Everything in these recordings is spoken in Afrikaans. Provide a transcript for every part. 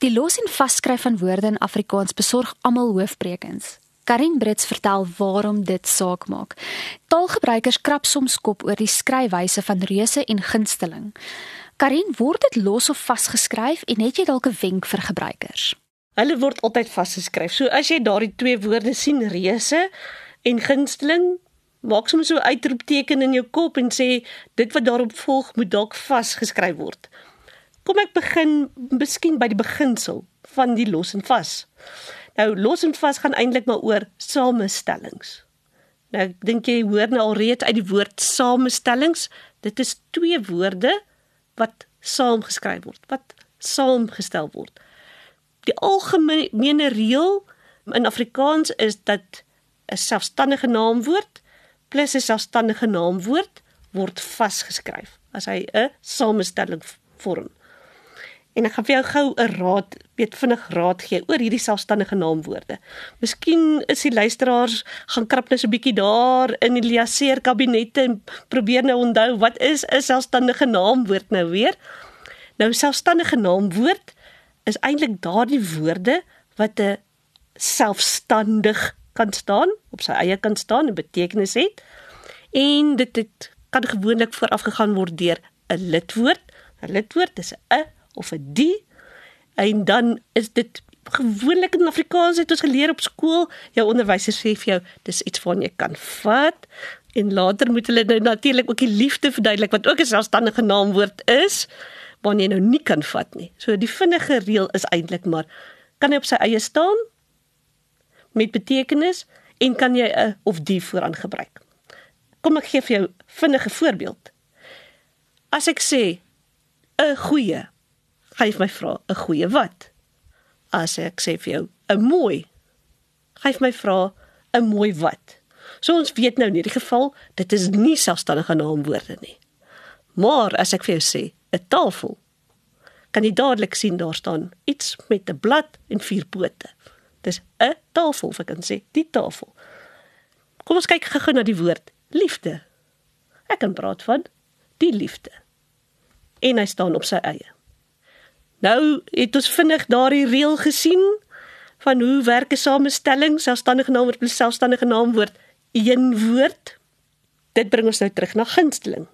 Die los en vasskryf van woorde in Afrikaans besorg almal hoofbrekens. Karin Brits vertel waarom dit saak maak. Taalgebruikers krap soms kop oor die skryfwyse van reuse en gunsteling. Karin, word dit los of vasgeskryf en het jy dalk 'n wenk vir gebruikers? Hulle word altyd vasgeskryf. So as jy daardie twee woorde sien, reuse en gunsteling, maak soms so 'n uitroepteken in jou kop en sê dit wat daarop volg moet dalk vasgeskryf word. Kom ek begin miskien by die beginsel van die los en vas. Nou los en vas gaan eintlik maar oor samestellings. Nou ek dink jy hoor nou al reeds uit die woord samestellings, dit is twee woorde wat saamgeskryf word, wat saamgestel word. Die algemene reël in Afrikaans is dat 'n selfstandige naamwoord plus 'n selfstandige naamwoord word vasgeskryf as hy 'n samestelling vorm. En ek gaan vir jou gou 'n raad, weet vinnig raad gee oor hierdie selfstandige naamwoorde. Miskien is die luisteraars gaan krap net so 'n bietjie daar in die liaseer kabinette en probeer nou onthou wat is 'n selfstandige naamwoord nou weer? Nou selfstandige naamwoord is eintlik daardie woorde wat 'n selfstandig kan staan, op sy eie kan staan en betekenis het. En dit het kan gewoonlik voorafgegaan word deur 'n lidwoord. 'n Lidwoord is 'n of 'n die en dan is dit gewoonlik in Afrikaans het ons geleer op skool jou onderwyser sê vir jou dis iets waarna jy kan vat en later moet hulle nou natuurlik ook die liefde verduidelik wat ook 'n selfstandige naamwoord is waarna jy nou nie kan vat nie. So die vinnige reël is eintlik maar kan hy op sy eie staan met betekenis en kan jy 'n of die vooraan gebruik. Kom ek gee vir jou vinnige voorbeeld. As ek sê 'n goeie gaan jy vir my vra 'n goeie wat? As ek sê vir jou 'n mooi, gaan jy vir my vra 'n mooi wat? So ons weet nou in hierdie geval, dit is nie selfstandige naamwoorde nie. Maar as ek vir jou sê 'n tafel, kan jy dadelik sien daar staan iets met 'n blad en vier pote. Dis 'n tafel, ek kan sê die tafel. Kom ons kyk gou na die woord liefde. Ek kan praat van die liefde. En hy staan op sy eie. Nou het ons vinnig daardie reël gesien van hoe werk 'n samestelling selfstandige naamwoord plus selfstandige naamwoord een woord. Dit bring ons nou terug na gunsteling.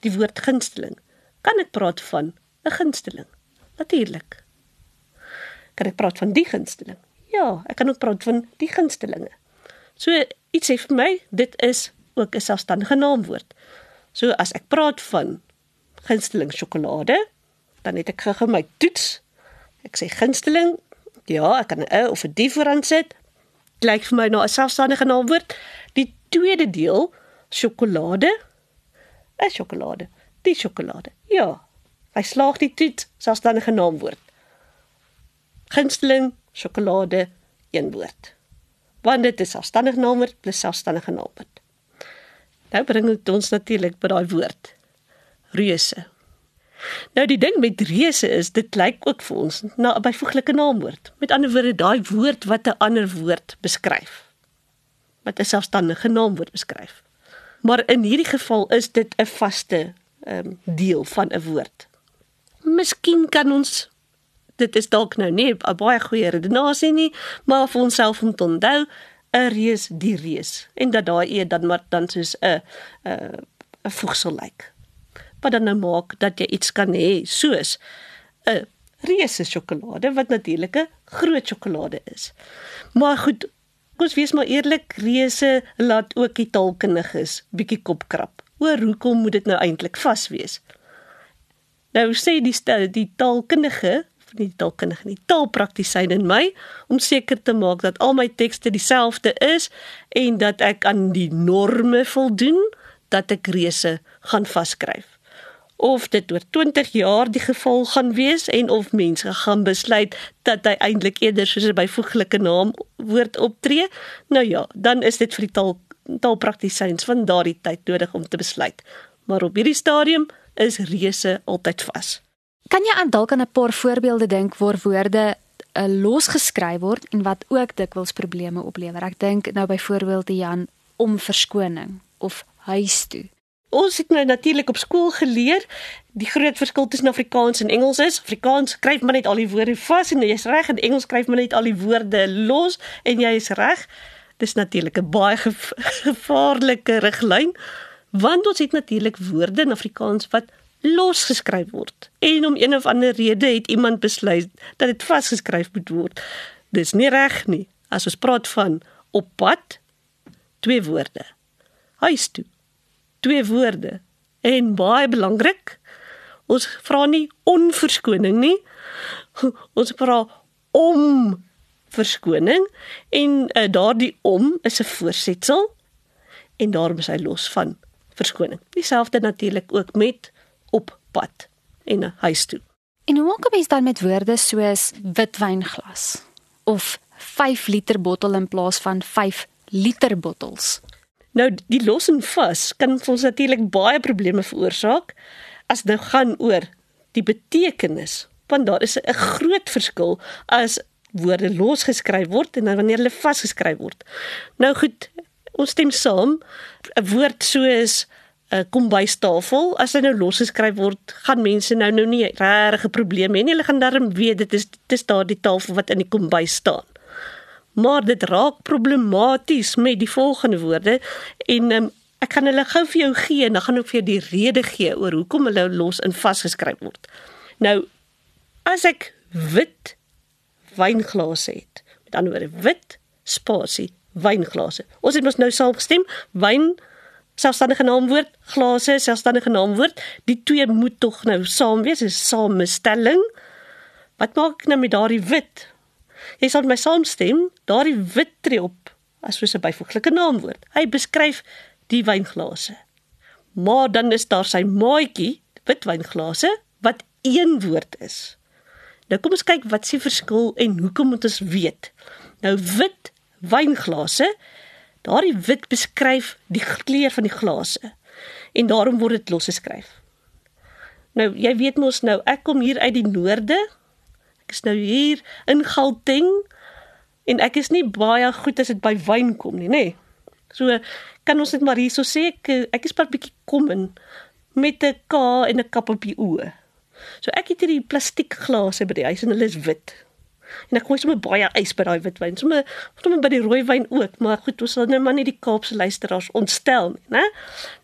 Die woord gunsteling. Kan ek praat van 'n gunsteling? Natuurlik. Kan ek praat van die gunsteling? Ja, ek kan ook praat van die gunstelinge. So iets sê vir my, dit is ook 'n selfstandige naamwoord. So as ek praat van gunsteling sjokolade, dan het ek gou my toets. Ek sê gunsteling. Ja, ek kan 'n e of 'n die vooraan sit. Lyk vir my na 'n selfstandige naamwoord. Die tweede deel, sjokolade. 'n Sjokolade. Die sjokolade. Ja. Hy slaag die toets selfstandige naamwoord. Gunsteling, sjokolade, een woord. Want dit is selfstandige naamwoord plus selfstandige naamwoord. Nou bring dit ons natuurlik by daai woord. Reuse. Nou die ding met reuse is dit lyk ook vir ons na 'n byvoeglike naamwoord. Met ander woorde daai woord wat 'n ander woord beskryf. Wat 'n selfstandige naamwoord beskryf. Maar in hierdie geval is dit 'n vaste ehm um, deel van 'n woord. Miskien kan ons dit is dalk nou nie 'n baie goeie redenasie nie, maar vir onsself om te onthou 'n reus die reus en dat daai e dan maar dan soos 'n 'n 'n voegsel lyk wat dan nou maak dat jy iets kan hê soos 'n reuse sjokolade wat natuurlik 'n groot sjokolade is. Maar goed, ons wees maar eerlik, reuse laat ook die taalkundiges bietjie kop krap. Oor hoekom moet dit nou eintlik vas wees? Nou sê die stel die taalkundige nie die taalkundige nie, taalpraktisyn in my om seker te maak dat al my tekste dieselfde is en dat ek aan die norme voldoen dat ek reuse gaan vaskryf of dit oor 20 jaar die geval gaan wees en of mense gaan besluit dat hy eintlik eerder soos 'n byvoeglike naam woord optree. Nou ja, dan is dit vir die taal taalpraktisyns van daardie tyd nodig om te besluit. Maar op hierdie stadium is reuse altyd vas. Kan jy aan dalk aan 'n paar voorbeelde dink waar woorde uh, losgeskryf word en wat ook dikwels probleme oplewer? Ek dink nou byvoorbeeld die Jan om verskoning of huis toe. Ons het nou natuurlik op skool geleer die groot verskil tussen Afrikaans en Engels is Afrikaans skryf maar net al die woorde vas en jy's reg en Engels skryf maar net al die woorde los en jy's reg. Dis natuurlik 'n baie gevaarlike riglyn want ons het natuurlik woorde in Afrikaans wat los geskryf word. En om een of ander rede het iemand besluit dat dit vasgeskryf moet word. Dis nie reg nie. As ons praat van op pad, twee woorde. Huis toe. Twee woorde. En baie belangrik, ons vra nie onverskoning nie. Ons vra om verskoning en uh, daardie om is 'n voorsetsel en daarom is hy los van verskoning. Dieselfde natuurlik ook met op pad en huis toe. En hoe maak 'n mens dan met woorde soos witwynglas of 5 liter bottel in plaas van 5 liter bottels? Nou die los en vas kan ons natuurlik baie probleme veroorsaak as dit gaan oor die betekenis want daar is 'n groot verskil as woorde los geskryf word en dan wanneer hulle vasgeskryf word. Nou goed, ons stem saam 'n woord soos 'n kombuistafel as hy nou losgeskryf word, gaan mense nou nou nie regtig 'n probleem hê nie. Hulle gaan darm weet dit is dit is daardie tafel wat in die kombuis staan. Maar dit raak problematies met die volgende woorde en um, ek gaan hulle gou vir jou gee en dan gaan ek vir jou die rede gee oor hoekom hulle los in vasgeskryf word. Nou as ek wit wynglase het, met ander woorde wit spasie wynglase. Ons het mos nou saamgestem, wyn selfstandige naamwoord, glase, selfstandige naamwoord. Die twee moet tog nou saam wees, 'n samestelling. Wat maak ek nou met daardie wit? Jy sal my saamstem, daardie wit tree op as soos 'n byvoeglike naamwoord. Hy beskryf die wynglase. Maar dan is daar sy maatjie, wit wynglase, wat een woord is. Nou kom ons kyk wat s'ie verskil en hoekom moet ons weet. Nou wit wynglase Daardie wit beskryf die kleur van die glase en daarom word dit losgeskryf. Nou jy weet mos nou ek kom hier uit die noorde. Is nou hier in Gauteng en ek is nie baie goed as dit by wyn kom nie, nê. So kan ons net maar hierso sê ek ek is 'n bietjie kom in met 'n K en 'n kap op die oë. So ek het hierdie plastiek glase by die huis en hulle is wit en ek gooi sommer baie ys by daai witwyn. Sommer sommer by die rooiwyn ook, maar goed, ons sal nou maar nie die Kaapse luisteraars ontstel nie, né?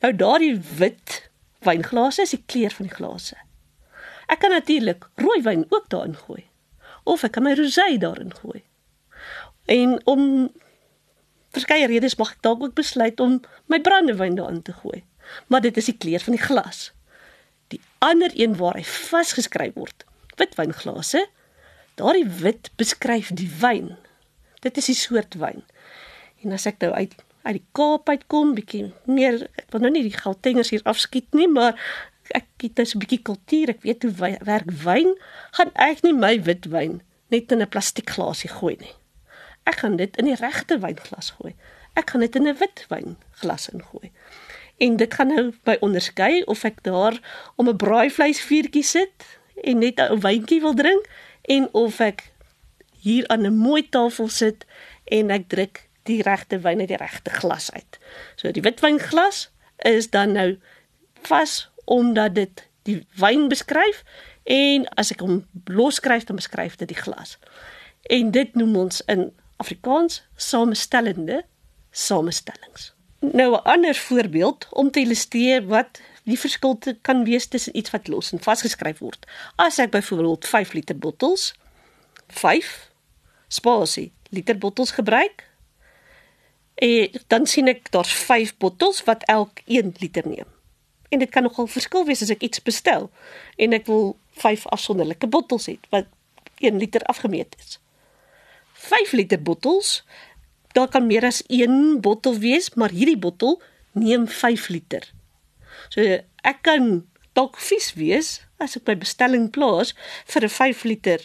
Nou daardie wit wynglase is die kleur van die glase. Ek kan natuurlik rooiwyn ook daarin gooi. Of ek kan my rosé daarin gooi. En om verskeie redes mag ek dalk ook besluit om my brandewyn daarin te gooi. Maar dit is die kleur van die glas. Die ander een waar hy vasgeskryf word, witwynglase, Daardie wit beskryf die wyn. Dit is die soort wyn. En as ek nou uit uit die Kaap uitkom, bietjie meer ek wil nou nie die Gautengers hier afskiet nie, maar ek het dus 'n bietjie kultuur, ek weet hoe wy, werk wyn, gaan ek nie my wit wyn net in 'n plastiek glasie gooi nie. Ek gaan dit in die regte wynglas gooi. Ek gaan dit in 'n wit wynglas ingooi. En dit gaan nou by onderskei of ek daar om 'n braaivleisvuurtjie sit en net 'n wyntjie wil drink en of ek hier aan 'n mooi tafel sit en ek druk die regte wyn uit die regte glas uit. So die witwynglas is dan nou vas omdat dit die wyn beskryf en as ek hom loskryf dan beskryf dit die glas. En dit noem ons in Afrikaans samestellende samestellings. Nou 'n ander voorbeeld om te illustreer wat die verskil kan wees tussen iets wat los en vasgeskryf word. As ek byvoorbeeld 5 liter bottels 5 spasie liter bottels gebruik, en dan sien ek daar's 5 bottels wat elk 1 liter neem. En dit kan nogal verskil wees as ek iets bestel en ek wil 5 afsonderlike bottels hê wat 1 liter afgemeet is. 5 liter bottels, daar kan meer as 1 bottel wees, maar hierdie bottel neem 5 liter. So ek kan dalk vies wees as ek my bestelling plaas vir 'n 5 liter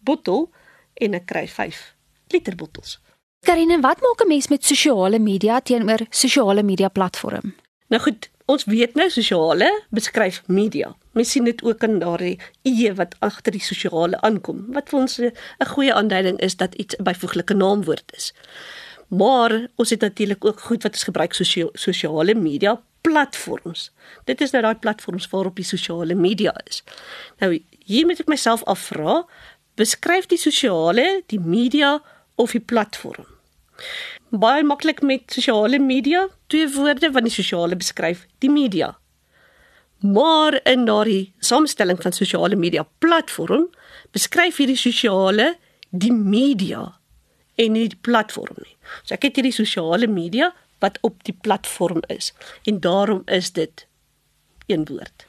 bottel en ek kry 5 liter bottels. Karine, wat maak 'n mens met sosiale media teenoor sosiale media platform? Nou goed, ons weet nou sosiale beskryf media. Mens sien dit ook in daardie e wat agter die sosiale aankom. Wat vir ons 'n goeie aanduiding is dat iets 'n byvoeglike naamwoord is. Maar ons het natuurlik ook goed wat ons gebruik sosiale media platforms. Dit is nou daai platforms waarop die sosiale media is. Nou hier moet ek myself afvra, beskryf die sosiale, die media of die platform? Baie maklik met sosiale media, twee woorde wat die sosiale beskryf, die media. Maar in daardie samestelling van sosiale media platform beskryf hierdie sosiale die media en nie die platform nie. So ek het hierdie sosiale media wat op die platform is en daarom is dit een woord.